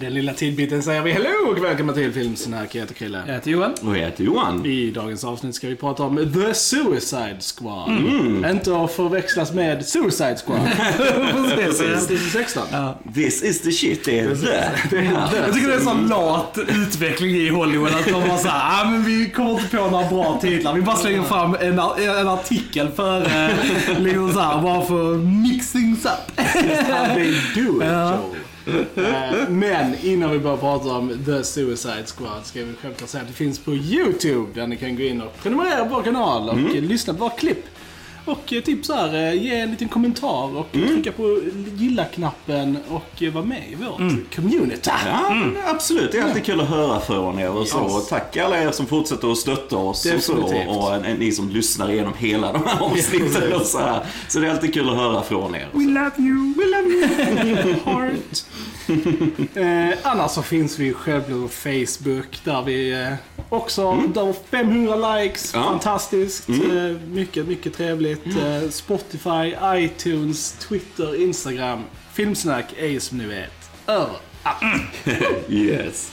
Med den lilla tidbiten säger vi hello och välkomna till Filmsnack. Jag heter Krille. Jag heter Johan. Och jag heter Johan. I dagens avsnitt ska vi prata om The Suicide Squad. Inte att förväxlas med Suicide Squad. Precis, Precis. 2016. This is the shit, det är the. Jag tycker det är en sån lat utveckling i Hollywood att de bara såhär, ah, men vi kommer inte på några bra titlar. Vi bara slänger fram en, en artikel före, liksom såhär, bara för mixing up. How they do it, Ja. Joel. Eh, Men innan vi börjar prata om The Suicide Squad ska vi självklart säga att det finns på YouTube där ni kan gå in och prenumerera på vår kanal och eh, lyssna på våra klipp. Och eh, typ så här, eh, ge en liten kommentar och trycka på gilla-knappen och vara med i vårt community. Ja, men absolut. Det är alltid kul att höra från er och så. Yes. Tack alla er som fortsätter att stötta oss och så. Och ni som lyssnar igenom hela de här avsnitten och så här. Så det är alltid kul att höra från er. We love you, we love you, heart. eh, annars så finns vi självklart på Facebook där vi eh, också, där har 500 likes, Ja. fantastiskt. Eh, mycket, mycket trevligt. Eh, Spotify, iTunes, Twitter, Instagram. Filmsnack är som ni vet överallt. Yes.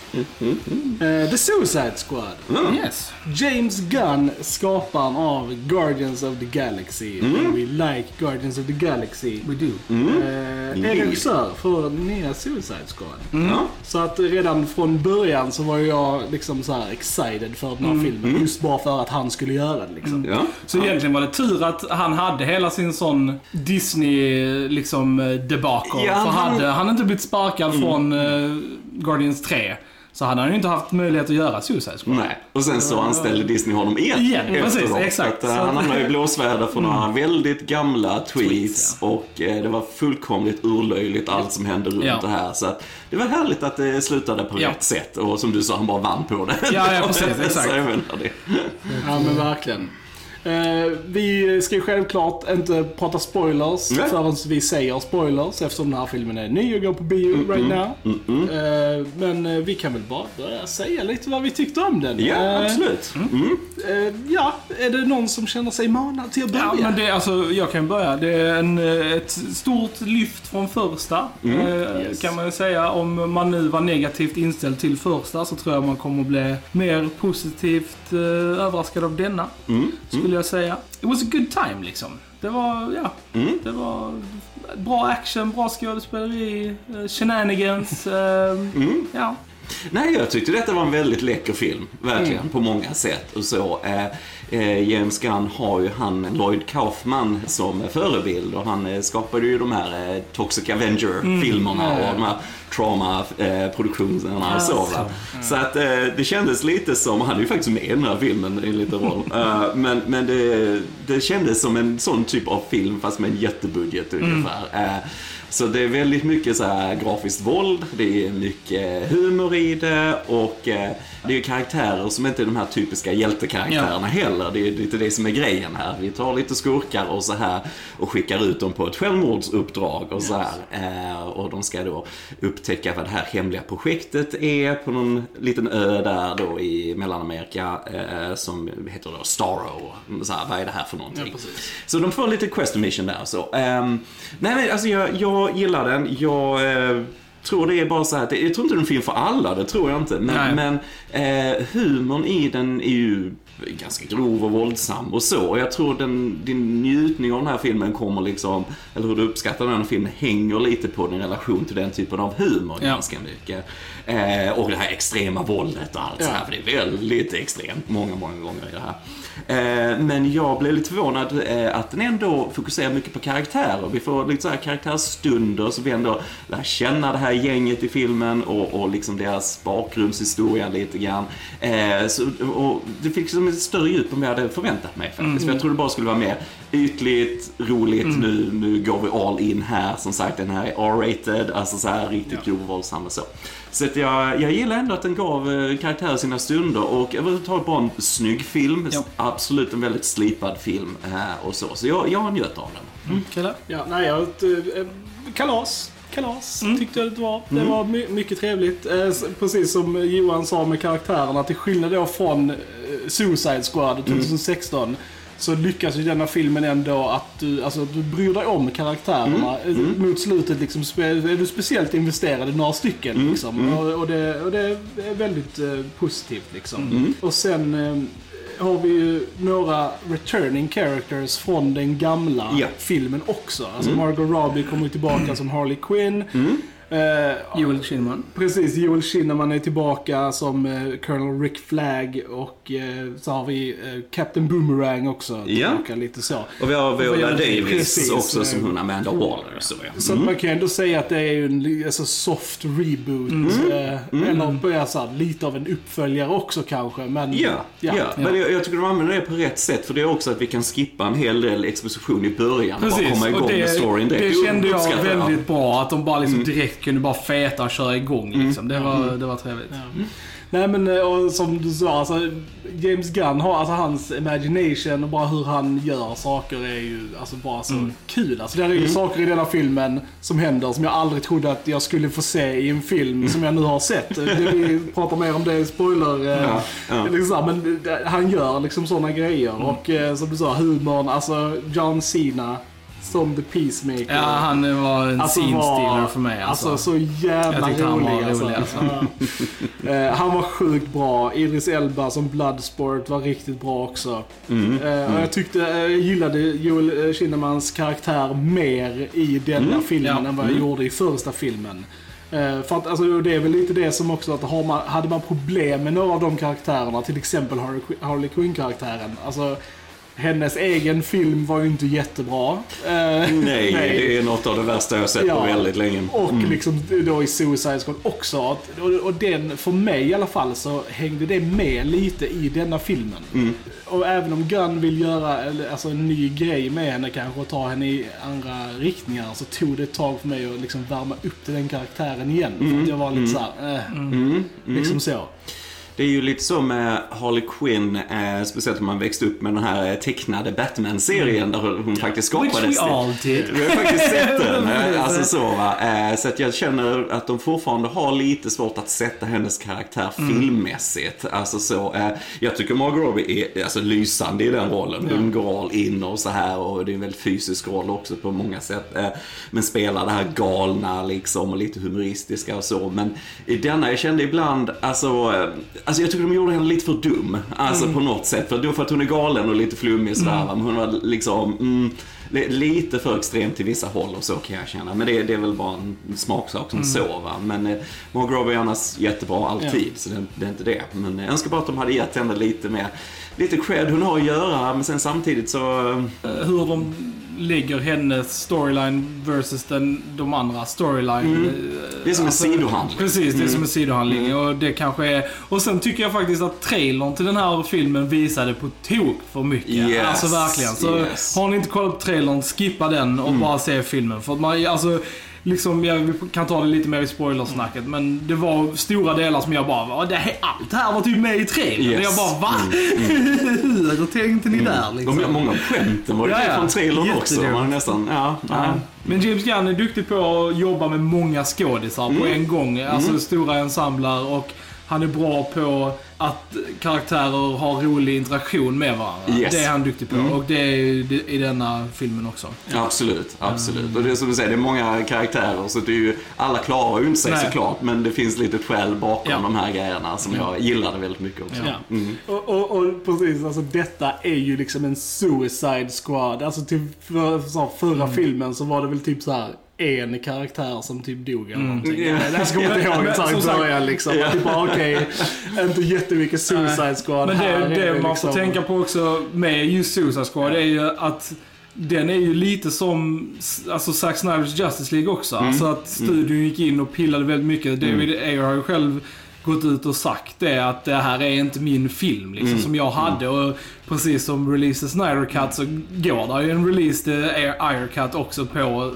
Eh, The Suicide Squad. Yes. James Gunn, skaparen av Guardians of the Galaxy. And we like Guardians of the Galaxy. We do. Eh, är Indeed. regissör för den nya Suicide Squad. Ja. Så att redan från början så var jag liksom så här excited för den här filmen. Just bara för att han skulle göra det liksom. Ja. Så egentligen var det tur att han hade hela sin sån Disney liksom eh, debacle. Ja, För han- hade han inte blivit sparkad från eh, Guardians 3 så hade han ju inte haft möjlighet att göra Suicide Squad. Nej, och sen så anställde Disney honom igen. Igen, precis, exakt. Att, eh, han hamnade i blåsväder för några väldigt gamla tweets. Tweets, Och eh, det var fullkomligt urlöjligt allt som hände runt Ja. det här. Så att det var härligt att det slutade på Ja. rätt sätt. Och som du sa, han bara vann på det. Ja, ja, precis, exakt. så jag menar det. Ja men verkligen. Eh, vi ska ju självklart inte prata spoilers Nej. förrän vi säger spoilers eftersom den här filmen är ny och går på bio right now. Eh, men eh, vi kan väl bara börja säga lite vad vi tyckte om den. Ja, Eh, absolut. Mm. eh, ja, är det någon som känner sig manad till att börja? Ja, men det, alltså, jag kan börja. Det är en, ett stort lyft från första, eh, Yes. kan man ju säga. Om man nu var negativt inställd till första så tror jag man kommer att bli mer positivt eh, överraskad av denna. Mm. Skulle jag säga. It was a good time liksom. Det var, ja, Mm. det var bra action, bra skådespeleri, eh, shenanigans. Eh, Mm. Ja. Nej, jag tyckte detta var en väldigt läcker film. Verkligen, på många sätt. Och så, eh, eh, James Gunn har ju han Lloyd Kaufman som förebild och han eh, skapade ju de här eh, Toxic Avenger-filmerna ja. och de här trauma-produktionerna och så. Va? Så att eh, det kändes lite som, han är ju faktiskt med i den här filmen i en liten roll. Eh, men men det, det kändes som en sån typ av film fast med en jättebudget ungefär. Eh, så det är väldigt mycket så här grafiskt våld, det är mycket humor i det och eh, det är ju karaktärer som inte är de här typiska hjältekaraktärerna heller. Det är lite det som är grejen här. Vi tar lite skurkar och så här och skickar ut dem på ett självmordsuppdrag och så här. Eh, och de ska då upptäcka vad det här hemliga projektet är på någon liten ö där då i Mellanamerika eh, som heter då Starro. Så här, vad är det här för någonting? Ja. Så de får lite quest mission där så. Ehm, nej men alltså jag, jag gillar den. Jag eh, tror det är bara så här jag tror inte det är en film för alla, det tror jag inte. Men, Nej. men eh, humorn i den är ju ganska grov och våldsam och så. Och jag tror den, din njutning av den här filmen kommer liksom, eller hur du uppskattar den här filmen, hänger lite på din relation till den typen av humor Ja. ganska mycket. Eh, och det här extrema våldet och allt så här, för det är väldigt extremt många, många gånger i det här. Eh, men jag blev lite förvånad eh, att den ändå fokuserar mycket på karaktärer. Vi får lite så här karaktärsstunder så vi ändå lär känna det här gänget i filmen och, och liksom deras bakgrundshistoria lite grann. Eh, så, och det fick liksom större djup än jag hade förväntat mig faktiskt. För jag trodde det bara skulle vara mer ytligt, roligt, nu, nu går vi all in här. Som sagt, den här är R-rated, alltså så här riktigt grov och våldsam och så. Så att jag, jag gillar ändå att den gav eh, karaktärer sina stunder och överhuvudtaget bara en snygg film. Ja. Absolut en väldigt slipad film eh, och så. Så jag, jag njöt av den. Mm, Kalle? Ja, nej, jag... eh, kalas. Kalas, tyckte jag det var. Det var my- mycket trevligt. Eh, precis som Johan sa med karaktärerna, till skillnad då från eh, Suicide Squad 2016. så lyckas ju denna filmen ändå att du, alltså, du bryr dig om karaktärerna. Mot slutet liksom, är du speciellt investerad i några stycken. Liksom. Och, och, det, och det är väldigt eh, positivt. Liksom. Och sen eh, har vi ju några returning characters från den gamla Ja. filmen också. Alltså Margot Robbie kommer tillbaka som Harley Quinn. Eh, Joel Kinnaman. Precis, Joel Kinnaman är tillbaka som eh, Colonel Rick Flag och eh, så har vi eh, Captain Boomerang också Ja. tillbaka lite så. Och vi har Viola Precis, Davis också eh, som hon Amanda Waller. Så, ja. Så att man kan ju ändå säga att det är ju en alltså, soft reboot. Eh, Eller på så här, lite av en uppföljare också kanske. Men, Ja, ja. men jag, jag tycker de använder det på rätt sätt för det är också att vi kan skippa en hel del exposition i början och bara Precis, komma igång och det, med storyn det direkt. kände jag väldigt bra. Att de bara liksom direkt kunde bara feta och köra igång. Liksom. Det, var, det var trevligt. Nej men eh, och som du sa, alltså, James Gunn har, alltså hans imagination och bara hur han gör saker är ju alltså bara så kul. Alltså det är ju saker i denna filmen som händer som jag aldrig trodde att jag skulle få se i en film som jag nu har sett. Det, vi pratar mer om det i spoiler. eh, Ja, ja. Liksom, men det- han gör liksom sådana grejer och eh, som du sa, humorn, alltså John Cena som The Peacemaker. Ja, han var en Alltså, scene stealer för mig. Alltså. Alltså så jävla tyckte han var rolig. rolig, alltså. Eh, han var sjukt bra. Idris Elba som Bloodsport var riktigt bra också. Mm. Eh, och jag tyckte, eh, jag gillade Joel eh, Kinnamans karaktär mer i denna Mm. filmen Ja. än vad jag gjorde i första filmen. Eh, för att, alltså, det är väl lite det som också att har man, hade man problem med några av de karaktärerna, till exempel Harley, Harley Quinn-karaktären. Alltså, hennes egen film var ju inte jättebra. Eh, Nej, det är något av det värsta jag sett Ja. på väldigt länge. och liksom då i Suicide Squad också. Och, och den, för mig i alla fall, så hängde det med lite i denna filmen. Mm. Och även om Gunn vill göra alltså, en ny grej med henne kanske och ta henne i andra riktningar så tog det ett tag för mig att liksom värma upp till den karaktären igen. Mm. För att jag var lite såhär, eh, liksom så. Det är ju lite så med Harley Quinn, eh, speciellt om man växte upp med den här eh, tecknade Batman-serien där hon faktiskt Which skapades. we all did. Vi har faktiskt sett den. eh, Alltså så va. Eh, Så att jag känner att de fortfarande har lite svårt att sätta hennes karaktär filmmässigt. Alltså så. eh, Jag tycker Margot Robbie är alltså, lysande i den rollen. Hon går all in och så här och det är en väldigt fysisk roll också på många sätt. Eh, Men spelar det här galna liksom och lite humoristiska och så. Men i denna, jag kände ibland, alltså, alltså jag tycker de gjorde henne lite för dum. Alltså på något sätt. För, då för att hon är galen och lite flummig sådär. va. Men hon var liksom, mm, li- lite för extremt till vissa håll och så kan jag känna. Men det, det är väl bara en smaksak som så va. Men eh, Margot Robbie är annars jättebra alltid. Så det, det är inte det. Men jag önskar bara att de hade gett henne lite mer, lite cred hon har att göra. Men sen samtidigt så, eh, hur de lägger hennes storyline versus den, de andra storyline. Mm. det är som en Alltså, sidohandling. Precis, det är som en sidohandling. Mm. Och det kanske är... Och sen tycker jag faktiskt att trailern till den här filmen visade på tok för mycket. Yes, Alltså verkligen. Så yes. Mm. har ni inte kollat på trailern, skippa den och bara se filmen. För att man, alltså... Liksom, jag kan ta det lite mer i spoilersnacket, men det var stora delar som jag bara "Va, det här, Allt här var typ med i trailern. Yes. Jag bara va? Hur tänkte ni där liksom? De, många skämten var ju Ja, ja. från trailern också. Man nästan, ja, ja. Men James Gunn är duktig på att jobba med många skådisar på en gång. Alltså stora ensembler och han är bra på att karaktärer har rolig interaktion med varandra. Yes. Det är han duktig på och det är i denna filmen också. Absolut, absolut. Och det är som du säger, det är många karaktärer så det är ju, alla klarar ju inte sig Nej. såklart. Men det finns lite skäl bakom Ja. de här grejerna som jag gillade väldigt mycket också. Ja. Och, och, och precis, alltså detta är ju liksom en Suicide Squad. Alltså till för, så, förra filmen så var det väl typ så här en karaktär som typ dog eller någonting. Ja. Det här ska jag inte ihåg här sagt- början liksom. Att det bara okej, inte jättemycket Suicide Squad Men här. det, är det man liksom- får tänka på också med just Suicide Squad är ju att den är ju lite som alltså Zack Snyders Justice League också. Alltså att studion gick in och pillade väldigt mycket. David Ayer har ju själv gått ut och sagt det att det här är inte min film liksom, som jag hade. Och precis som Release the Snyder Cut så går det ju en Release the Ayer Cut också på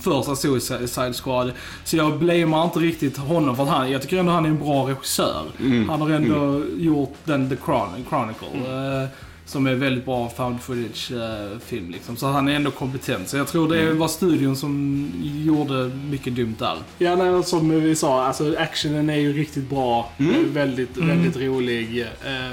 första Suicide Squad. Så jag blamear inte riktigt honom för att han, jag tycker ändå han är en bra regissör. Han har ändå gjort den The Chron- Chronicle. Eh, som är väldigt bra found footage-film. liksom. Så han är ändå kompetent. Så jag tror det var studion som gjorde mycket dumt där. Ja, nej, som vi sa, alltså actionen är ju riktigt bra. Mm. Väldigt, väldigt rolig.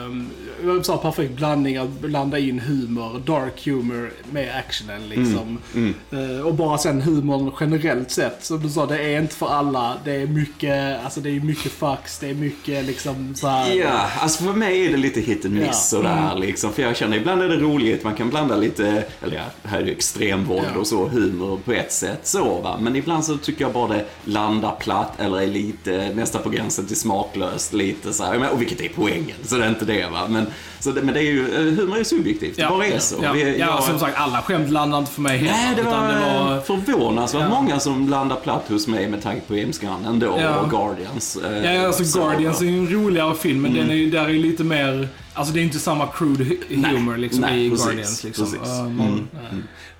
Um, jag sa perfekt blandning att blanda in humor, dark humor med actionen liksom. Mm. Eh, och bara sen humorn generellt sett. Som du sa, det är inte för alla. Det är mycket, alltså det är mycket fucks, det är mycket liksom så här. Ja, alltså för mig är det lite hit and miss Ja. sådär liksom. För jag känner ibland är det roligt, man kan blanda lite, eller ja, här är det extremvåld Ja. och så, humor på ett sätt så va. Men ibland så tycker jag bara det landar platt eller är lite, nästan på gränsen till smaklöst lite så här. Och vilket är poängen, så det är inte det va. Men, så det, men det är ju, eh, humor är subjektivt, det bara är så. Ja, Vi- ja jag- som sagt, alla skämt landade inte för mig heller. Nej, det var, det var förvånansvärt Ja. många som landar platt hos mig med tanke på Gunn ändå Ja. och Guardians. eh, Ja, alltså så, Guardians är ju en roligare film, men den är ju, där är ju lite mer... Alltså det är inte samma crude hu- Nej, humor liksom nej, i precis, Guardians. Liksom. precis. Uh, Mm. man,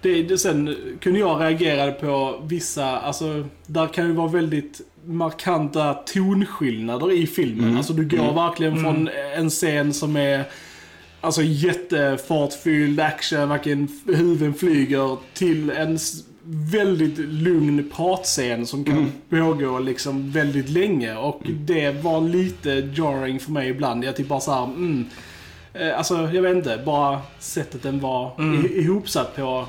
Det, det, sen kunde jag reagera på vissa, alltså där kan ju vara väldigt markanta tonskillnader i filmen. Mm. Alltså du går verkligen från en scen som är Alltså jättefartfylld action, verkligen huvuden flyger till en väldigt lugn pratscen som kan pågå liksom väldigt länge. Och det var lite jarring för mig ibland. Jag typ bara såhär, mm. Eh, Alltså jag vet inte, bara sättet den var i- ihopsatt på.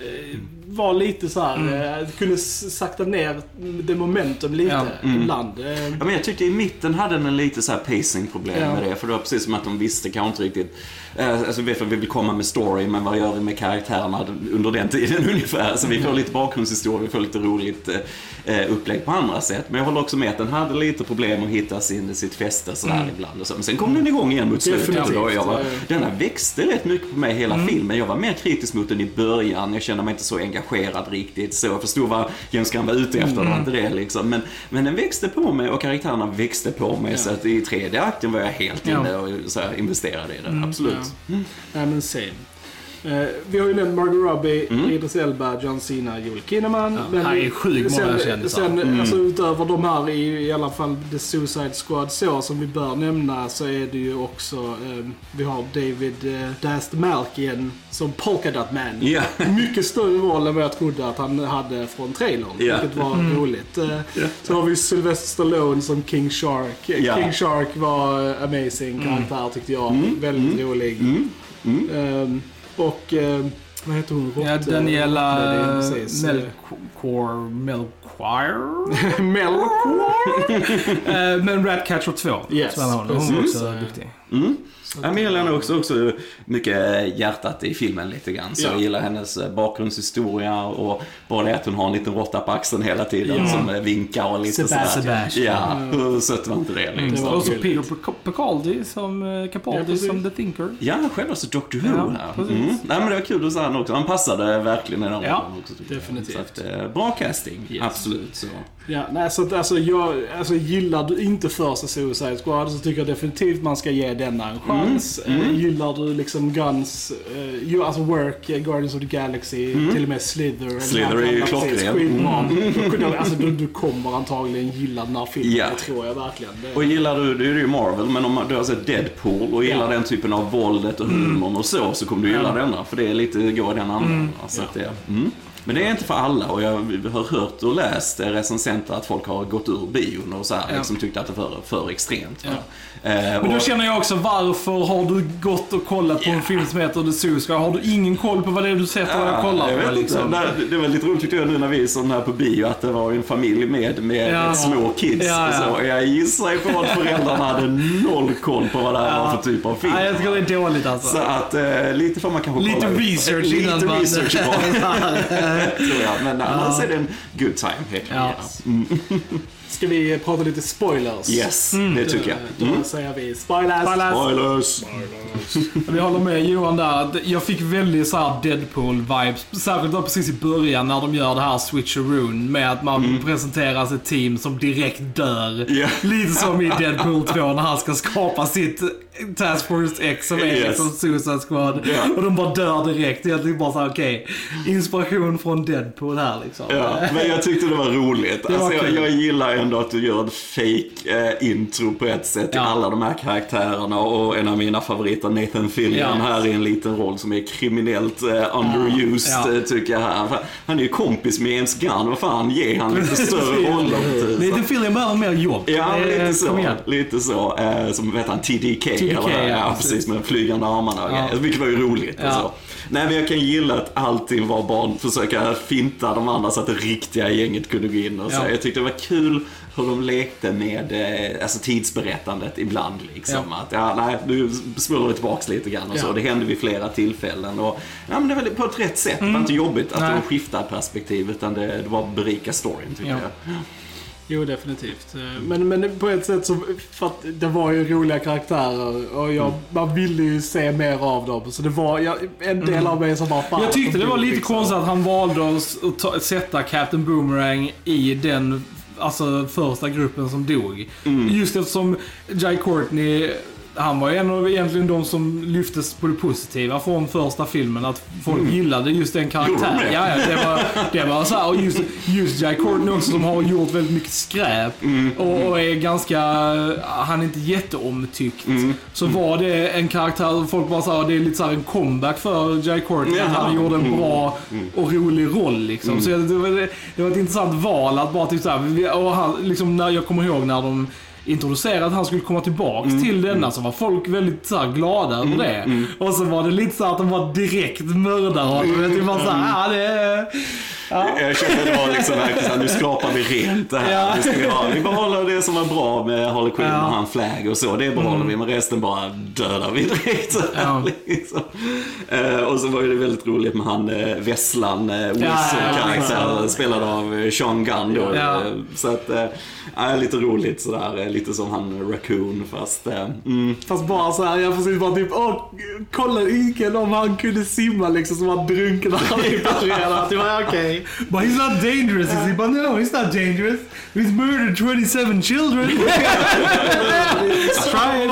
eh, Var lite så här, eh, kunde sakta ner det momentum lite Ja, ibland. Eh, Ja, men jag tyckte i mitten hade den lite så här pacing-problem Ja. med det. För det var precis som att de visste kanske inte riktigt. Eh, alltså vi vet att vi vill komma med story, men vad gör vi med karaktärerna under den tiden ungefär? Så vi får lite bakgrundshistoria, vi får lite roligt upplägg på andra sätt. Men jag håller också med att den hade lite problem att hitta sin, sitt fäste sådär ibland. Och så. Men sen kom den igång igen mot slutet. Och då jag var, Definitivt. denna växte rätt mycket på mig hela filmen. Jag var mer kritisk mot den i början. Jag kände mig inte så engagerad riktigt. Så jag förstod vad James Gunn var ute efter. Det var inte det liksom. Men, men den växte på mig och karaktärerna växte på mig. Så att i tredje akten var jag helt Ja. inne och så här, investerade i den. Absolut. Ja. Nej men same. Eh, vi har ju nämnt Margot Robbie, Mm. Idris Elba, John Cena, Joel Kinnaman. Ja, här är sjukt många kändisar. Sen, Mm. alltså, utöver de här i, i alla fall The Suicide Squad så som vi bör nämna så är det ju också, eh, vi har David eh, Dast Malkian som Polka Dot Man. Ja. Mycket större roll än vad jag trodde att han hade från trailern. Ja. Vilket var roligt. Eh, Så har vi Sylvester Stallone som King Shark. Ja. King Shark var eh, amazing karaktär tyckte jag. Väldigt rolig. Mm. Och ehm, vad heter hon? ja, Rått- Daniela är. Melchior? Melchior? Eh, men Ratcatcher 2 Yes, spelar hon. Hon var precis. också duktig. Mm. Ja, men jag gillar också, också mycket hjärtat i filmen lite grann. Så Ja. jag gillar hennes eh, bakgrundshistoria och bara det att hon har en liten råtta på axeln hela tiden Ja. som eh, vinkar och lite Sebastian. sådär. Sebastian. Ja, hur sött var inte det liksom? var Och så. Peter Capaldi som, eh, Capaldi Ja, som The Thinker. Ja, självaste Doctor Who Ja. Mm. Nej, men det var kul att se han också. Han passade verkligen i den rollen Ja, också. definitivt. Så att, bra casting, Yes. absolut. Så. Ja, nej, så att, alltså, jag, alltså, gillar du inte första Suicide Squad så tycker jag definitivt man ska ge denna en chans. Eh, gillar du liksom Guns, uh, ju, alltså Work, eh, Guardians of the Galaxy, till och med Slither. Slither är ju klockren. jag- Alltså, du, du kommer antagligen gilla den här filmen, Ja. det tror jag verkligen. Det, Och gillar du, det är ju Marvel, men om du har sett Deadpool och gillar Ja. den typen av våldet och humorn och så, så kommer du gilla denna. För det är lite, går i den andan. Så att det, mm. Men det är inte för alla och jag har hört och läst recensenter att folk har gått ur bion och så här, Ja. liksom tyckte att det var för, för extremt. Ja. Eh, Men då och- känner jag också, varför har du gått och kollat på en film som heter The Suicide? Har du ingen koll på vad det är du sätter och kollar jag på? vet Liksom? Nej, det var lite roligt tyckte jag nu när vi såg den här på bio att det var en familj med, med Ja. små kids. Ja, ja. Och så. Jag gissar ju på att föräldrarna hade noll koll på vad det här var för typ av film. Nej, jag tycker det är dåligt alltså. Så att eh, lite får man kanske Lite kolla research lite innan man- research är bra, tror jag. Men annars är det en good time. Helt Ja. ja. Ska vi prata lite spoilers? Yes, Mm. det tycker jag. Då Mm. säger vi spoilers. Spoilers. Spoilers. Vi håller med Johan där. Jag fick väldigt så här Deadpool-vibes. Särskilt då precis i början när de gör det här switcheroon med att man presenteras ett team som direkt dör. Ja. Lite som i Deadpool 2 när han ska skapa sitt Task Force X som är Yes. liksom Suicide Squad. Ja. Och de bara dör direkt. Egentligen bara såhär, okej. inspiration från Deadpool här liksom. Ja, men jag tyckte det var roligt. Det var alltså, jag, kul. jag gillar ändå att du gör ett fake eh, intro på ett sätt Ja. alla de här karaktärerna och en av mina favoriter, Nathan Fillion, Ja. här i en liten roll som är kriminellt eh, underused Ja. eh, tycker jag här. Han är ju kompis med James Gunn, vad fan, ge han lite större roller. typ. Det Fillion behöver mer jobb. Ja, lite så. Lite så. Som vet han, TDK. TDK, eller, ja, precis. Med de flygande armarna och Ja. Vilket var ju roligt. Och så. Nej, men jag kan gilla att allting var bara att försöka finta de andra så att det riktiga gänget kunde gå in och så. Ja. Jag tyckte det var kul hur de lekte med eh, alltså tidsberättandet ibland. Liksom. Ja. Att, ja, nej, nu spolar vi tillbaks lite grann och så. Ja. Det hände vid flera tillfällen. Och, ja, men det var på ett rätt sätt. Det var inte jobbigt att Mm. Nej. de skiftade perspektiv, utan det, det var berika storyn tycker Ja. jag. Jo, definitivt. Eh, Men, men på ett sätt så, för att det var ju roliga karaktärer och jag, man ville ju se mer av dem. Så det var jag, en del av mig som bara fan. Jag tyckte det var lite liksom. konstigt att han valde att ta, sätta Captain Boomerang i den alltså, första gruppen som dog. Mm. Just eftersom Jai Courtney, han var ju en av egentligen de som lyftes på det positiva från första filmen. Att folk gillade just den karaktären. Mm. Ja, det? ja, det var, det var så här, och just, just Jai Courtney också som har gjort väldigt mycket skräp. Mm. Och, och är ganska, han är inte jätteomtyckt. Mm. Så var det en karaktär, folk bara sa det är lite så här en comeback för Jai Courtney. Att han gjorde en Mm. bra och rolig roll liksom. Så jag, det, var, det var ett intressant val att bara typ så här, och han, liksom när jag kommer ihåg när de introducerade att han skulle komma tillbaks Mm. till denna så var folk väldigt så här, glada över det. Och så var det lite så att de var direkt mördare honom. Jag typ bara så här, ja det är... Ja. Jag kände det var liksom verkligen såhär, nu skrapar vi rent det här. Ja. Nu ska vi, ha, vi behåller det som var bra med Harley Quinn Ja. och han Flag och så. Det behåller vi, men resten bara dödar vi direkt. Ja. liksom. eh, och så var det väldigt roligt med han eh, Vesslan, eh, ja, ja, Wilson-karaktär, ja. spelad av eh, Sean Gunn då. Eh, Så att, eh, ja, lite roligt sådär. eh, Lite som han Raccoon fast, eh, mm. Fast bara så här, jag precis bara typ, åh, kolla Iken om han kunde simma liksom som han drunknade i början. Det var okej. But he's not dangerous, is he? But no, he's not dangerous. He's murdered 27 children. He's trying.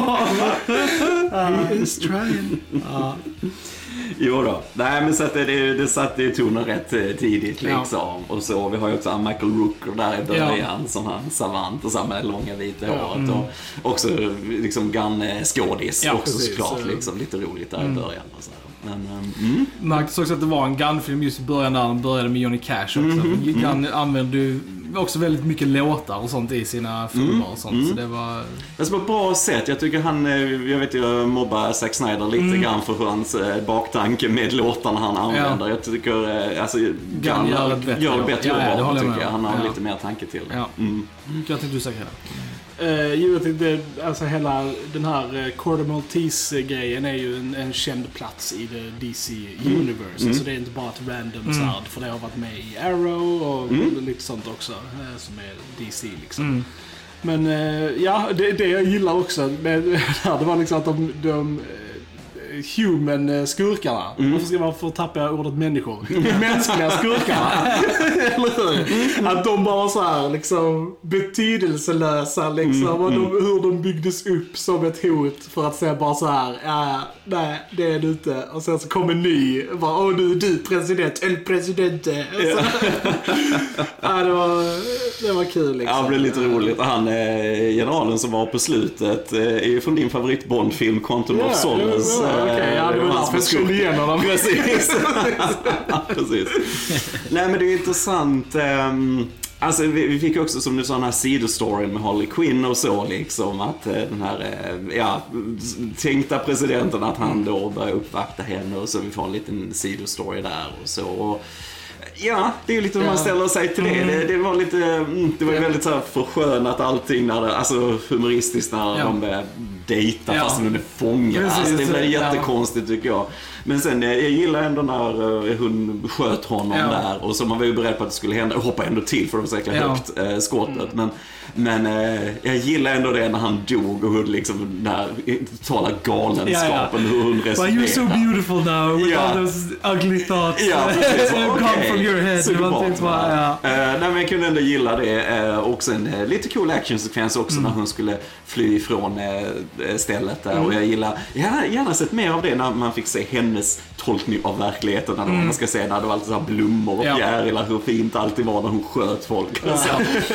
He's trying. Jo då. Nej men så att det, det, det satte ju tonen rätt eh, tidigt Ja. liksom. Och så, vi har ju också Michael Rooker där i början som han savant och så med långa vita håret. Och också liksom Gunn-skådis Ja, också precis. såklart. Så- Liksom, lite roligt där i början. Och så. Men, ehm, mm. Märktes också att det var en Gunn-film just i början när han började med Johnny Cash också. Mhm, Gunn använde ju också väldigt mycket låtar och sånt i sina filmer och sånt. Så det var... Alltså på ett bra sätt. Jag tycker han, eh, jag vet jag mobbar Zack Snyder lite Mm. grann för hans eh, baktanke med låtarna han använder. Jag tycker, eh, alltså, Gunn gör ett bättre gör ett bättre Ja, jobb ja, av det jag tycker jag. Han har Ja. lite mer tanke till det. Ja. Mm. Jag tänkte du det. Uh, jo, jag tänkte, alltså hela den här uh, Corder Maltese-grejen är ju en, en känd plats i det DC Universe. Alltså det är inte bara ett random svärd, för det har varit med i Arrow och lite sånt också, eh, som är DC liksom. Men eh, ja, det, det jag gillar också med det här, det var liksom att de, de eh, human eh, skurkarna, varför, varför tappar jag ordet människor? Mänskliga skurkarna. Eller hur? Att de bara var så här liksom betydelselösa liksom. och de, hur de byggdes upp som ett hot för att sen bara så här, ja, nej, det är du inte. Och sen så kom en ny, bara, åh nu är du president, el presidente. Ja. ja, det var, det var kul liksom. Ja, det blev lite roligt. Han eh, generalen som var på slutet eh, är ju från din favorit Bond-film Quantum Ja, of Solace. Okej. Ja, det var därför jag skulle igen honom. Precis. Precis. Nej, men det är intressant. ehm, Alltså vi, fick också som du sa den här sidostoryn med Harley Quinn och så liksom att eh, den här eh, ja, tänkta presidenten att han då börjar uppvakta henne och så vi får en liten sidostory där och så. Och, Ja, det är lite hur man ställer sig till det. Det, det var lite, mm, det var väldigt så här förskönat allting när det, alltså humoristiskt när Ja. de började dejta Ja. fast hon är. Precis, Alltså, det blev jättekonstigt tycker jag. Men sen, eh, jag gillar ändå när eh, hon sköt honom Ja. där och så man var ju beredd på att det skulle hända och hoppade ändå till för det var så jäkla Ja. högt eh, skottet. Men, men eh, jag gillar ändå det när han dog och hur liksom den här totala galenskapen, hur hon But resonerar. you're so beautiful now with Ja. all those ugly thoughts. Ja, precis. Gone Okej. from your head. Superbart, typ bara, ja. Eh, nej, men jag kunde ändå gilla det. Och sen eh, lite cool actionsekvens också Mm. när hon skulle fly ifrån stället där. Och jag gillar, jag hade gärna sett mer av det när man fick se hennes tolkning av verkligheten. När man ska se när det var alltid så blommor och Ja. fjärilar, hur fint alltid var när hon sköt folk. Så,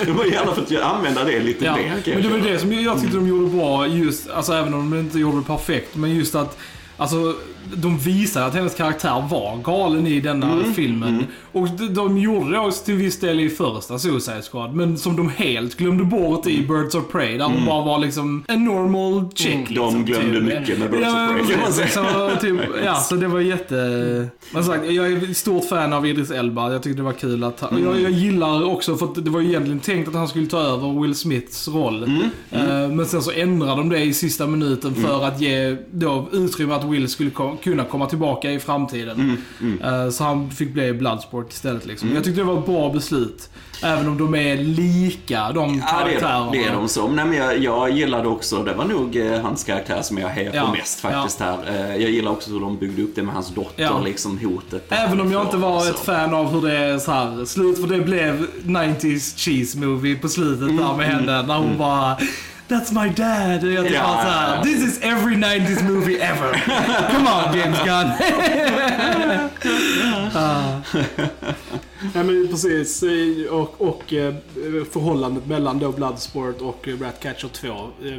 det var gärna för att använda det lite Ja, mer. men det var det som jag tyckte de gjorde bra, just, alltså även om de inte gjorde det perfekt, men just att Alltså, de visade att hennes karaktär var galen i denna Mm, filmen. Och de, de gjorde det också till viss del i första Suicide Squad, men som de helt glömde bort i Birds of Prey, där hon bara var liksom en normal chick. Mm, De liksom, glömde mycket med Birds ja, of Prey, precis. Så, typ, ja, så det var jätte... Men sagt, jag är stort fan av Idris Elba. Jag tyckte det var kul att han, Mm. jag, jag gillar också, för att det var ju egentligen tänkt att han skulle ta över Will Smiths roll. Mm. Eh, Men sen så ändrade de det i sista minuten för att ge då utrymme att Will skulle kom, kunna komma tillbaka i framtiden. Mm. Eh, Så han fick bli Bloodsport istället liksom. Jag tyckte det var ett bra beslut. Även om de är lika, de Ja, det karaktärerna. är, det är de som. Nej, men jag, jag gillade också, det var nog eh, hans karaktär som jag hejade på Ja, mest faktiskt här. Eh, jag gillar också hur de byggde upp det med hans dotter, Ja. liksom hotet. Även om jag inte var Så. ett fan av hur det är så här slut, för det blev 90s cheese movie på slutet där Mm, med henne när hon bara That's my dad. Och jag tyckte Ja, bara så här, ja, ja. This is every 90s movie ever. Come on James Gunn. Ja men precis. Och, och eh, förhållandet mellan då Bloodsport och Ratcatcher 2 eh,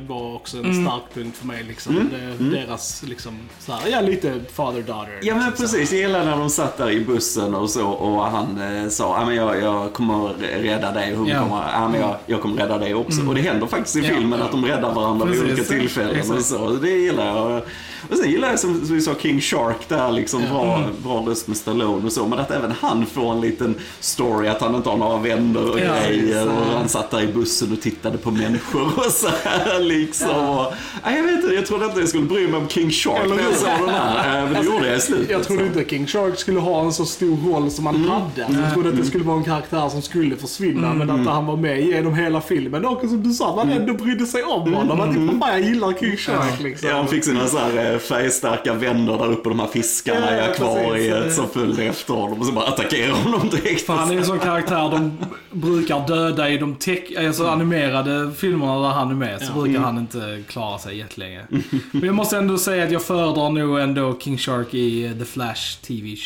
var också en Mm. stark punkt för mig. Liksom. Det, Deras, liksom, så här, ja lite father-daughter. Ja men liksom, precis, jag gillar när de satt där i bussen och så och han eh, sa ja men jag, jag kommer rädda dig hon Ja. kommer, ja men jag, jag kommer rädda dig också. Och det händer faktiskt i Ja. filmen att de räddar varandra vid Precis. olika tillfällen och så. Det gillar jag. Och sen gillar jag som, som vi sa King Shark där liksom, bra, Mm. bra röst med Stallone och så. Men att även han får en liten story att han inte har några vänner och Ja, grejer. Och han satt där i bussen och tittade på människor och så här liksom. Och, ja, jag vet inte, jag trodde inte jag skulle bry mig om King Shark Eller när jag såg den här. Eh, Men det gjorde jag i slutet. Jag trodde inte King Shark skulle ha en så stor roll som han Mm. hade. Alltså, jag trodde att det skulle vara en karaktär som skulle försvinna, men Mm. att han var med genom hela filmen. Och som du sa, man ändå brydde sig om honom. Att mm. fan, jag gillar King Shark liksom. Ja, han fick sina så här eh, färgstarka vänner där uppe, de här fiskarna Ja, i akvariet precis. som följde efter honom och så bara attackerade honom direkt. För han är en sån karaktär de brukar döda i de tech, alltså animerade filmerna där han är med. Så brukar han inte klara sig jättelänge. Men jag måste ändå säga att jag föredrar nog ändå King Shark i The Flash TV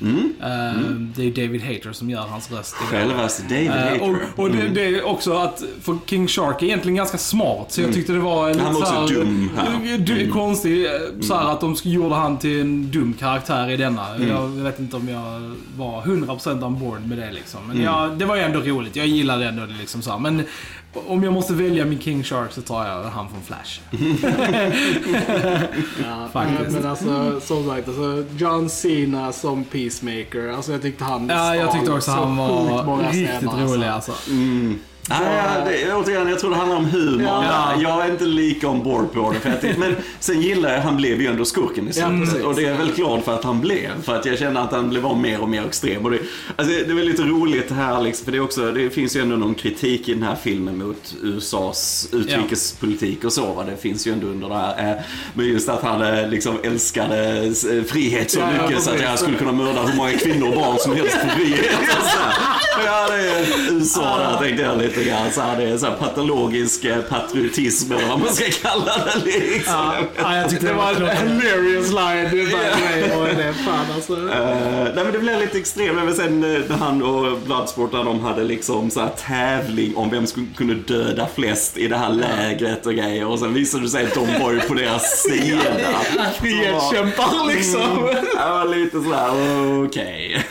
show. Eh, Det är David Hayter som gör hans röst. Självaste David Eh, Hayter. och och det, det är också att, för King Shark är egentligen ganska smart, så jag tyckte det var lite Han var också dum här. du- Konstig, eh, så här att de gjorde han till en dum karaktär i denna. Jag vet inte om jag var 100% on board med det liksom. Men jag, det var ju ändå roligt, jag gillade ändå det liksom så här. Men om jag måste välja min King Shark så tar jag han från Flash. Ja, Faktiskt. Men alltså, som sagt, alltså, John Cena som Peacemaker. Alltså jag tyckte han Ja, jag tyckte också så han var riktigt scener, rolig alltså. Ja, ja, det, återigen, jag tror det handlar om humor. Ja. Jag är inte lika on board på det. För jag tyckte- men sen gillar jag, han blev ju ändå skurken i slutet. precis. och det är jag väldigt glad för att han blev. För att jag känner att han blev av mer och mer extrem. Och det, alltså, det är väl lite roligt här liksom, för det, också, det finns ju ändå någon kritik i den här filmen mot USAs utrikespolitik och så. Va? Det finns ju ändå under det här. eh, Men just att han eh, liksom älskade eh, frihet så Ja, ja, mycket så att jag skulle kunna mörda hur många kvinnor och barn som helst för frihet. Ja, det är USA där tänkte jag lite grann. Så här, det är så här patologisk eh, patriotism eller vad man ska kalla det liksom. Ja, ja, jag tyckte Det var en hilarious line. Det är bara och det. Fan alltså. Eh, nej men det blev lite extremt. Men sen eh, när han och Bloodsport när de hade liksom så här tävling om vem som kunde döda flest i det här lägret och grejer. Och sen visade det sig att de var ju på deras sida. Frihetskämpar liksom. Jag var lite så här, okej.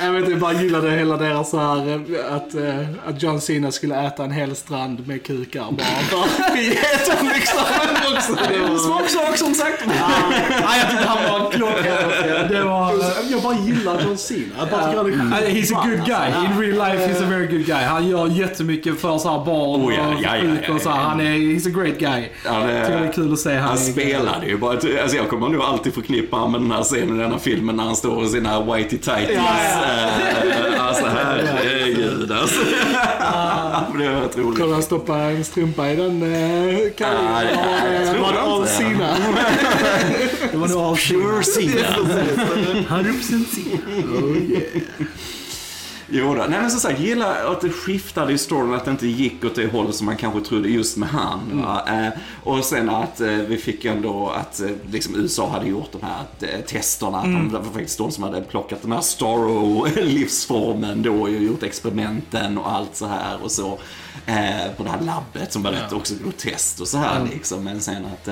Jag vet inte, jag bara gillade hela deras så här eh, att, eh, att John Cena skulle äta en hel strand med kukar bara för friheten liksom. Också, det var... Smak sak som sagt. Ja, jag tyckte han var. Det var... Jag bara gillar John Cena. Jag bara tycker han är he's a good guy. In real life he's a very good guy. Han gör jättemycket för så här barn Oh, ja, och ja, ja, ja, och så här. ja. Han är, he's a great guy. Ja, det- Tycker det är kul att se han. Han spelade ju bara, alltså jag kommer nog alltid förknippa honom med den här scenen i den här filmen när han står i sina whitey tighties. Eh, Alltså herregud alltså. det var rätt roligt. Kunde han stoppa en strumpa i den eh, det- Var det- Var det var nog Pure Cena. 100% Cena. Jo då. Nej men som sagt, gillar att det skiftade i storyn, att det inte gick åt det hållet som man kanske trodde just med han. va. Eh, och sen att eh, vi fick ändå att eh, liksom USA hade gjort de här eh, testerna. Att de, det var faktiskt de som hade plockat den här Starro-livsformen då och gjort experimenten och allt så här och så. Eh, på det här labbet som var rätt också groteskt och så här liksom. Men sen att,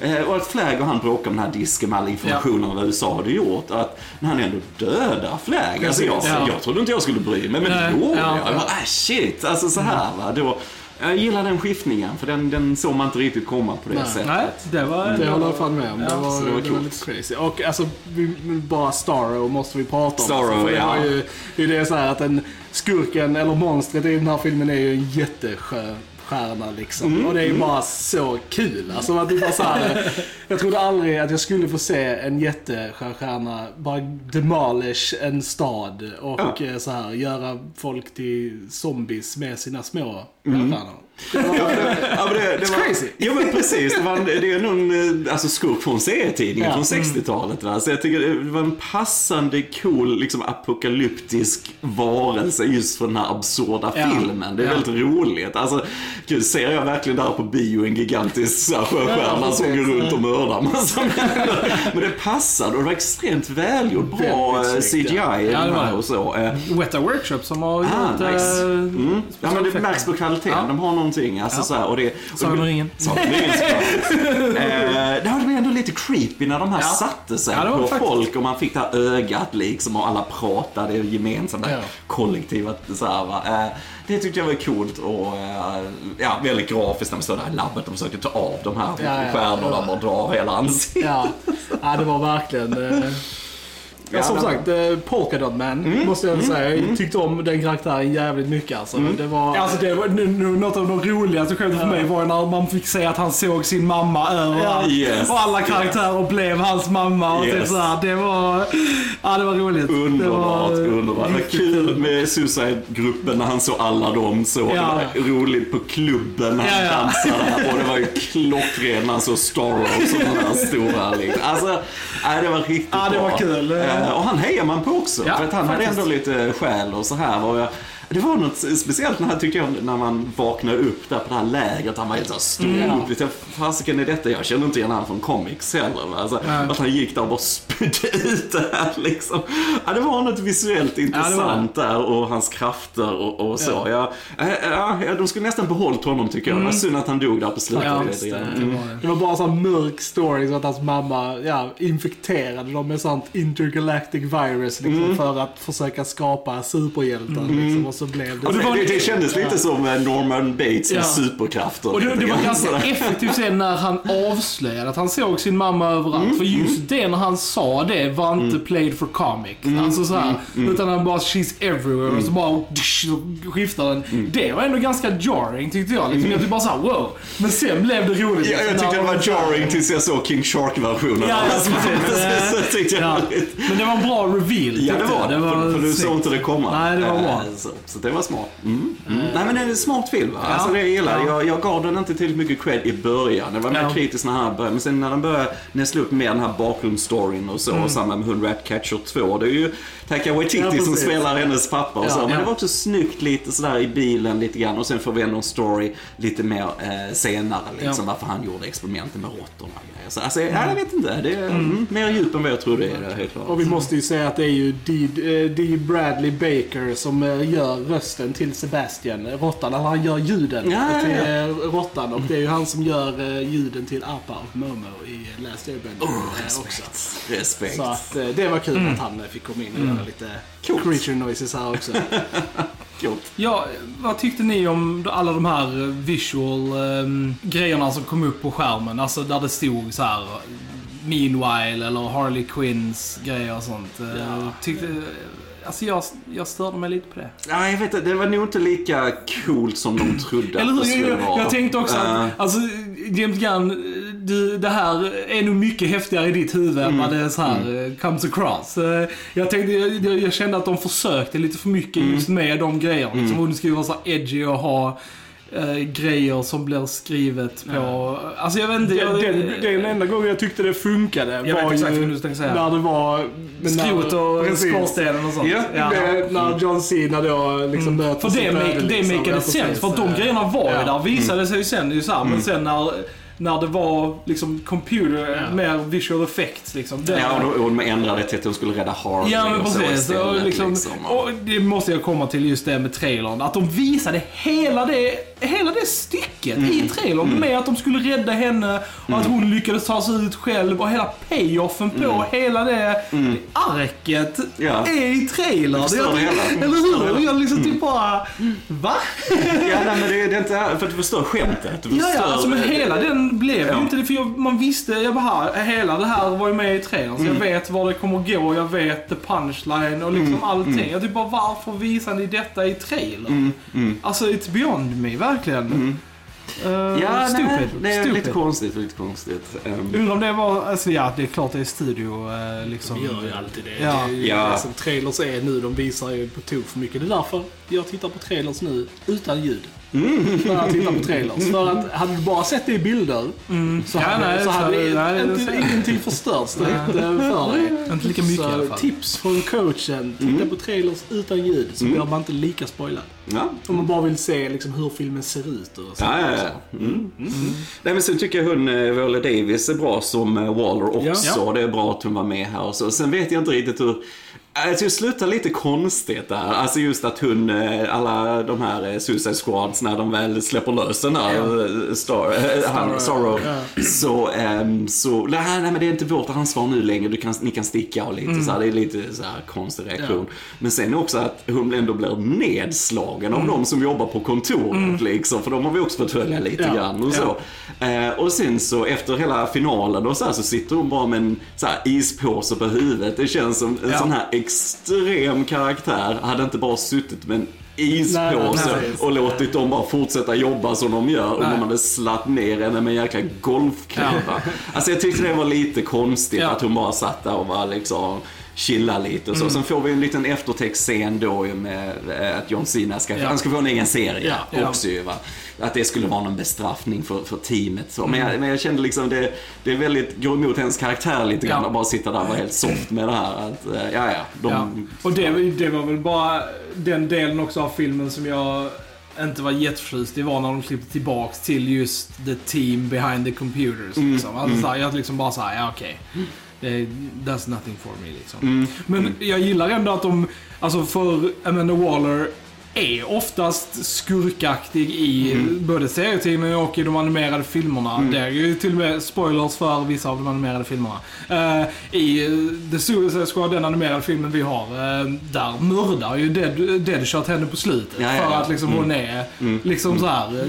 eh, och att Flagg och han bråkar om den här disken med all information om vad USA hade gjort. Att när han ändå dödar Flagg. Alltså jag, Ja. jag trodde inte jag skulle bry mig, men det gjorde ja. jag. jag bara, ah, shit, alltså så här va. Då, jag gillar den skiftningen, för den, den såg man inte riktigt komma på det Nej. sättet. Nej, det var... Det håller jag fan med om. Det Ja, var, så det det var var, coolt. lite crazy. Och alltså, vi, bara Starro måste vi prata om. Starro, alltså, för det ja. var ju, det är det så här att den skurken, eller monstret i den här filmen är ju en jättestjärna liksom. Mm. Och det är ju bara så kul. Alltså att det bara så här, jag trodde aldrig att jag skulle få se en jättestjärna bara demolish en stad och Ja. eh, så här göra folk till zombies med sina små Mm. stjärnor. Det, ja, men det, det var, crazy. Jo men precis, det, var det är någon eh, alltså, skurk från serietidningen Ja. från 60-talet. Va? Så jag tycker det var en passande cool liksom, apokalyptisk varelse just för den här absurda Ja. filmen. Det är Ja. väldigt roligt. Alltså, gud, ser jag verkligen där på bio en gigantisk sjöstjärna Ja, som går runt och mördar massa. Men det passade och det var extremt välgjort. Bra eh, CGI ja. Ja, och så. Eh, Weta Workshop som har gjort... Ah, nice. eh, Mm. Ja men det märks på kvaliteten, Ja. de har någonting. Alltså, Ja. så här, och det, Sagan om ringen. Sagan om ringen eh, det var ändå lite creepy när de här Ja. satte sig Ja, på faktiskt. folk och man fick det här ögat liksom och alla pratade gemensamt, Ja. kollektiva så här, va. Eh, det tyckte jag var coolt och eh, ja, väldigt grafiskt när man står där i labbet och försöker ta av de här Ja, stjärnorna och bara drar hela ansiktet. Ja det var verkligen... Ja, som sagt, eh, Polka Dot Man måste jag säga. Jag tyckte om den karaktären jävligt mycket alltså. Det var... Alltså det var något av de roligaste skämten för mig var när man fick se att han såg sin mamma överallt. Yes. Och alla karaktärer blev hans mamma. Och typ Yes. så här, det var... Ja, det var roligt. Underbart, det var, underbart. Det var kul med Suicide-gruppen när han såg alla dem så. Ja. Det var roligt på klubben när han Ja, ja. dansade. Och det var ju klockrent när han såg Starro som den där stora. Liksom. Alltså, nej, det var riktigt Ja, det var bra. kul. Eh, och han hejar man på också. Ja, för att han hade faktiskt. ändå lite själ och så här. Och jag, det var något speciellt när, tycker jag, när man vaknade upp där på det här lägret. Han var helt så här stor. Mm. Lite, Fasiken är detta? Jag känner inte igen honom från comics heller. Alltså, Nej. Att han gick där och bara spydde ut det här liksom. Ja, det var något visuellt intressant där och hans krafter och, och så. Ja. Ja, ja, ja, de skulle nästan behållit honom tycker jag. Det var synd att han dog där på slutet. Ja, det. Det Mm. var det. Var bara en sån mörk story så att hans mamma ja, infekterade dem med sånt intergalactic virus liksom, för att försöka skapa superhjältar. Liksom, och så blev det Och det, det, det kändes lite som eh, Norman Bates med Ja. superkrafter. Och det, det var ganska effektivt sen när han avslöjade att han såg sin mamma överallt. För just det när han sa det var inte played for comic. Alltså så här, Utan han bara “she's everywhere” och så bara skiftar den. Det var ändå ganska jarring tyckte jag. Liksom. Jag tyckte bara såhär wow. Men sen blev det roligt. Ja, jag liksom, tyckte det var jarring tills jag såg King Shark-versionen. Ja, Alltså, jag Ja. var Men det var en bra reveal Ja, det var det. För, för du såg inte det komma. Nej, det var bra. Eh, Så, det var smart. Mm. Mm. Nej, men det är en smart film. Va? Ja. Alltså, det jag gillar. Ja. Jag, jag gav den inte tillräckligt mycket cred i början. Det var mer Ja. kritisk när han började. Men sen när den började näsla upp mer den här bakgrundsstoryn och så. Mm. Och samma med Hund Ratcatcher 2. Det är ju Taika Waititi Ja, som spelar hennes pappa och så. Men det var också snyggt lite sådär i bilen lite grann. Och sen får vi ändå en story lite mer eh, senare. Liksom, Varför han gjorde experimenten med råttorna. Så, alltså, ja, jag vet inte. Det är mm, mer djup än vad jag trodde det är. Helt klart. Och vi måste ju säga att det är ju Dee, eh, Bradley Baker som eh, gör rösten till Sebastian, råttan. Eller han gör ljuden Ja, till ja. eh, råttan. Och det är ju han som gör eh, ljuden till Appa och Momo i Last Airbender Oh, eh, också. respekt. Respekt. Så att det var kul Mm. att han fick komma in och göra lite Coolt. creature noises här också. Coolt. Ja, vad tyckte ni om alla de här visual ehm, grejerna som kom upp på skärmen? Alltså där det stod så här Meanwhile eller Harley Quinns grejer och sånt. Ja. Tyckte, alltså jag, jag störde mig lite på det. Nej, jag vet inte. Det var nog inte lika coolt som de trodde Eller att det hur? skulle Jag, vara. jag tänkte också att, alltså James Gunn, du, det här är nog mycket häftigare i ditt huvud än vad det så här eh, comes across. Eh, Jag tänkte, jag, jag- kände att de försökte lite för mycket just med de grejerna. Som om det skulle vara så edgy och ha eh, grejer som blir skrivet på... Alltså jag vet inte. Den, jag, den, den enda gången jag tyckte det funkade vet var exakt ju du säga. när det var... Skrot och skorstenen och sånt. Ja, Det- När John Cena då liksom möter För det, make, det liksom. makade Ja, sense, precis. för de grejerna var ju Ja. där. Visade sig ju sen, ju så här, men sen när, när det var liksom computer, Ja. mer visual effects liksom. Det, Ja, och, de ändrade till att de skulle rädda Harley Ja men och så istället. Och liksom, liksom. och det måste jag komma till just det med trailern. Att de visade hela det, hela det stycket Mm. i trailern. Med att de skulle rädda henne och att hon lyckades ta sig ut själv och hela payoffen på hela det arket Mm. Ja. är i trailern. hela. Eller hur? Jag liksom typ bara, va? Ja, nej, men det, är- det är inte för att du förstör skämtet. Du Ja, ja, förstör- alltså men hela den blev Ja. inte det. För jag, man visste, jag bara, hela det här var ju med i trailern. Så Mm. jag vet var det kommer gå, jag vet the punchline och liksom allting. Jag typ bara, varför visar ni detta i trailern? Alltså, it's beyond me, verkligen. Uh, Mm. Ja, stupid. nej, det är stupid. lite konstigt. Lite konstigt. Um, Undrar om det var, alltså ja, det är klart det är studio eh, liksom. De gör ju alltid det. Ja. det Ja. Alltså, trailers är nu, de visar ju på tok för mycket. Det är därför jag tittar på trailers nu utan ljud. Mm. För att titta på trailers. För att hade du bara sett det i bilder så Mm. Ja, hade, nej, så så- hade nej, inte, det- ingenting förstörts direkt eh, för dig. Inte lika mycket i alla Så fall. tips från coachen. Titta Mm. på trailers utan ljud så blir man inte lika spoilad. ja. Om man bara vill se liksom, hur filmen ser ut och så. Ja, ja, ja. Mm. Nej, men sen tycker jag hon, eh, Viola Davis är bra som eh, Waller också. Ja. Det är bra att hon var med här och så. Sen vet jag inte riktigt hur... Alltså, det slutar lite konstigt där. Alltså just att hon, eh, alla de här eh, Suicide Squads, när de väl släpper lös den här eh, Star, eh, han, Sorrow, så, ehm, så, nej, nej men det är inte vårt ansvar nu längre, du kan, ni kan sticka och lite så här, det är lite så här konstig reaktion. Men sen också att hon ändå blir nedslagen av de som jobbar på kontoret liksom, för de har vi också fått följa lite Ja. grann och så. Eh, och sen så efter hela finalen och så, här, så sitter hon bara med en så här, ispåse på huvudet. Det känns som en sån här extrem karaktär hade inte bara suttit med en ispåse Nej, nej, och låtit dem bara fortsätta jobba som de gör och Nej. de hade slatt ner henne med en jäkla golfklubba. Alltså jag tyckte det var lite konstigt Ja. att hon bara satt där och var liksom chilla lite och så. Sen får vi en liten eftertextscen då med eh, att John Cena ska, Ja. han ska få en egen serie Ja, ja. också ju va. Att det skulle vara någon bestraffning för, för teamet. Så. Men, jag, men jag kände liksom det, det är väldigt, går emot hennes karaktär lite grann Ja. att bara sitta där och vara helt soft med det här. Att, eh, ja, ja, de, Ja. Och det, det var väl bara den delen också av filmen som jag inte var jätteförtjust i var när de klippte tillbaks till just the team behind the computers. Mm. Liksom. Alltså, så här, jag liksom bara såhär, ja okej. Det- That's nothing for me liksom. Mm. Men jag gillar ändå att de, alltså för Amanda Waller är oftast skurkaktig i Mm. både serietidningar och i de animerade filmerna. Det är ju till och med spoilers för vissa av de animerade filmerna. Eh, I The Suicide Squad, den animerade filmen vi har, eh, där mördar ju Dead, Deadshot henne på slutet. Ja, ja, ja. För att liksom hon är liksom så här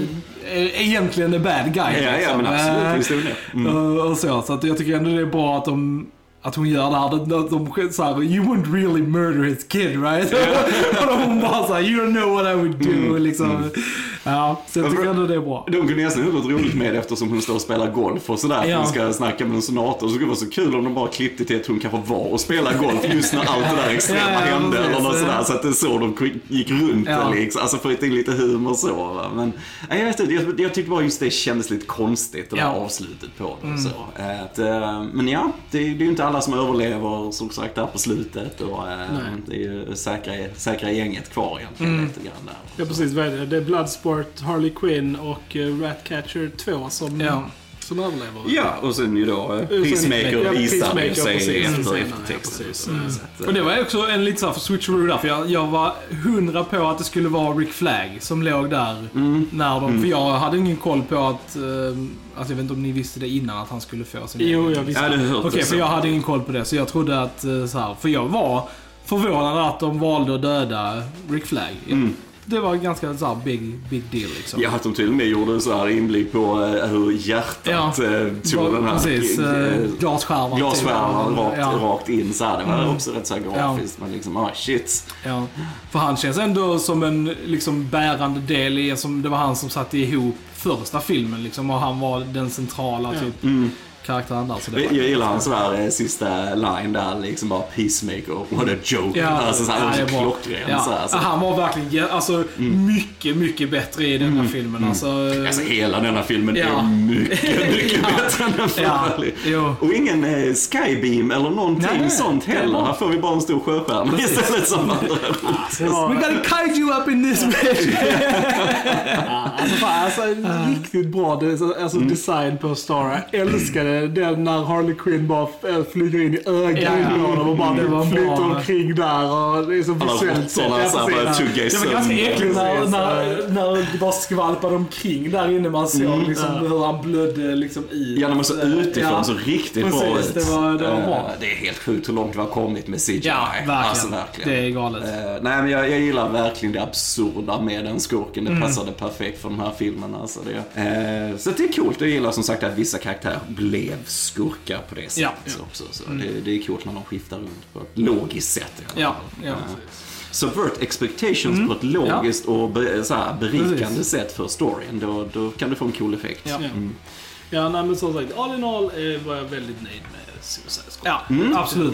eh, egentligen the bad guy. ja, ja, liksom. men absolut, visst är det. Mm. och så. Så att jag tycker ändå det är bra att de att hon gör det här, att de, såhär, you wouldn't really murder his kid right? och då hon bara såhär, you don't know what I would do mm. liksom. Mm. Ja, så jag tycker ändå det är bra. De kunde nästan gjort något roligt med det eftersom hon står och spelar golf och sådär. Ja. Hon ska snacka med en senator. Så det skulle vara så kul om de bara klippte till att hon kanske var och spelade golf just när allt det där extrema Ja, ja, hände. precis. Eller något sådär. Så att det är så de gick runt Ja. det liksom. Alltså få in lite humor och så. Va? Men jag, vet inte, jag, jag tyckte bara just det kändes lite konstigt, det där Ja. Mm. avslutet på det. och Så. Att, eh, men ja, det, det är ju inte alla som överlever som sagt där på slutet. Och, eh, det är ju säkra, säkra gänget kvar egentligen Mm. lite grann där. Ja precis, vad är det? Det är Bloodsport, Harley Quinn och uh, Ratcatcher 2 som, Ja. som överlever. Ja, och sen ju då eh, Peacemaker ja, visade sig efter eftertexten. Mm. eh, Och det var också en lite såhär för switcheroo där, för jag, jag var hundra på att det skulle vara Rick Flag som låg där. Mm. När de, För jag hade ingen koll på att, eh, alltså jag vet inte om ni visste det innan, att han skulle få sin Jo, jag visste. Ja, Okej, det för så. jag hade ingen koll på det. Så jag trodde att, eh, så här, för jag var förvånad att de valde att döda Rick Flag. Det var ganska så här, big, big deal liksom. Ja, att de till och med gjorde en så här inblick på eh, hur hjärtat Ja. eh, tog den här Precis, eh, eh, glasskärvan. glasskärvan typ. rakt, ja. rakt in så här. Det var också rätt så här grafiskt. Men liksom, ah shit. Ja. För han känns ändå som en liksom, bärande del i, som det var han som satte ihop första filmen liksom, och han var den centrala Ja. typ, Mm. Karaktären där. Så det Jag, var- jag gillar hans sådär eh, sista line där, liksom bara peacemaker, what a joke. Ja, alltså, så det var klockren. Ja. Så här, så. Han var verkligen alltså, mycket, mycket bättre i den här filmen. Alltså, Alltså hela denna filmen Ja. är mycket, mycket Ja. bättre än den förra. Och ingen eh, skybeam eller någonting Nej, sånt heller. Här får vi bara en stor sjöstjärna istället som andra. We got a kaiju up in this bitch! Alltså, fan, alltså riktigt bra alltså, design på Star. Jag älskade den när Harley Quinn bara f- flyger in i ögat Ja, ja. och bara flyter bra. omkring där och det är så visuellt sett. Ja, Det var ganska äckligt när, när, när det bara skvalpade omkring där inne. Man såg liksom hur han blödde liksom i. Ja, när man så utifrån Ja. så riktigt Precis, bra ut. det var- det var Eh, bra. Det är helt sjukt hur långt vi har kommit med CGI. Ja, verkligen. Alltså, verkligen. Det är galet. Eh, nej, men jag, jag gillar verkligen det absurda med den skurken. Mm. Det passade perfekt för den här filmen. Alltså det, eh, så det är coolt. Jag gillar som sagt att vissa karaktärer blev skurkar på det sättet Ja, ja. också. Så det, det är coolt när de skiftar runt på ett logiskt sätt. Ja, ja. Subvert expectations på ett logiskt och be, så här, berikande Precis. sätt för storyn. Då, då kan du få en cool effekt. Ja. Ja. Ja, nej, men som sagt, all in all eh, var jag väldigt nöjd med Suicide Squad. Ja, absolut.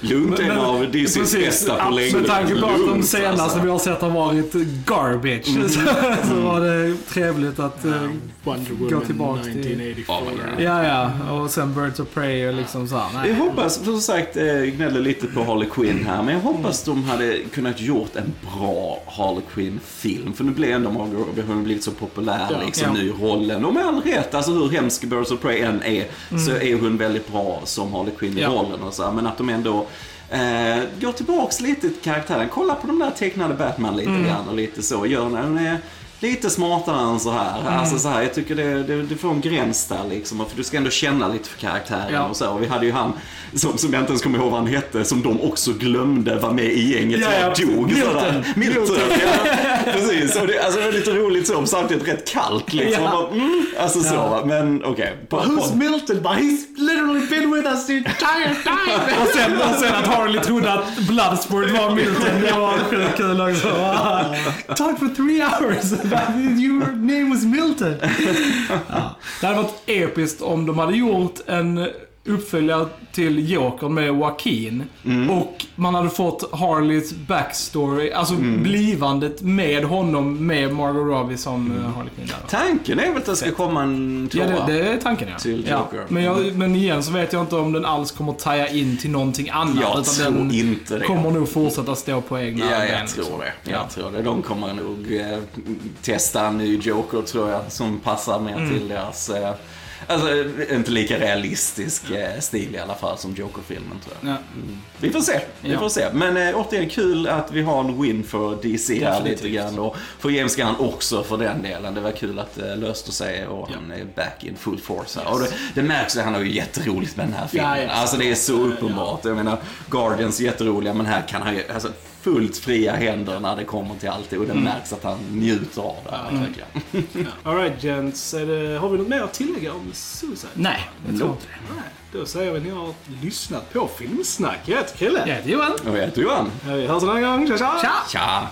Lugnt är en av DC's precis, bästa på länge. Med tanke på att de senaste alltså. vi har sett har varit garbage. Så, så var det trevligt att... Wonder Gå Woman tillbaks till- 1984. Oh. Ja, ja. Och sen Birds of Prey och liksom så här. Jag hoppas, för som sagt, eh, jag gnäller lite på Harley Quinn här, men jag hoppas de hade kunnat gjort en bra Harley Quinn-film. För nu blir ändå Margot Robbie, hon har blivit så populär Ja. liksom Ja. nu i rollen. Och med all rätt, alltså hur hemsk Birds of Prey än är, så är hon väldigt bra som Harley Quinn i Ja. rollen och så här. Men att de ändå eh, går tillbaks lite till karaktären. Kolla på de där tecknade Batman lite grann och lite så. Gör är lite smartare än så här. Alltså så här, jag tycker det, det, det får en gräns där liksom. För du ska ändå känna lite för karaktären Ja. och så. Och vi hade ju han, som, som jag inte ens kommer ihåg vad han hette, som de också glömde var med i gänget Ja, och ja. dog. Milton. Milton. ja, precis. Och det, alltså, det var lite roligt så, samtidigt rätt kallt liksom. Ja. Och bara, mm, alltså så, va. men okej. På- på- Who's Milton? But he's literally been with us the entire time! Och sen, och sen att Harley trodde att Bloodsport var Milton. Det var sjukt kul också. Talk for three hours. Your name was Milton. Ja. Det hade varit episkt om de hade gjort en uppföljare till Joker med Joaquin. Och man hade fått Harleys backstory, alltså blivandet med honom med Margot Robbie som mm. Harley Quinn. Där. Tanken är väl att det ska komma en Ja, tvåa. det, det är tanken ja. Till ja. Joker. Men, jag, men igen så vet jag inte om den alls kommer taja in till någonting annat. Jag utan tror den inte det. kommer nog fortsätta stå på egna Ja, ben. jag liksom. tror det. Jag Ja. tror det. De kommer nog eh, testa en ny Joker, tror jag, som passar mer Mm. till deras... Eh, alltså, eh, inte lika realistisk eh, stil i alla fall som Joker-filmen, tror jag. Ja. Vi får se. Vi Ja. får se. Men eh, återigen, kul att vi har en win för DC här Definitivt. lite grann. Och för James Gunn också för den delen. Det var kul att det löste sig och han är back in full force här. Och det, det märks att han har ju jätteroligt med den här filmen. Ja, ja, alltså det är så uppenbart. Jag menar, Guardians är jätteroliga men här kan han ju, alltså fullt fria händer när det kommer till allt det. Och det Mm. märks att han njuter av det här, verkligen. Alright gents, det, har vi något mer att tillägga om Suicide? Nej, jag tror inte Nej, då säger vi att ni har lyssnat på Filmsnack. Jag heter Chrille. det. Jag heter Johan. Och jag heter Johan. Vi hörs en annan gång. Tja, tja! Tja! Tja!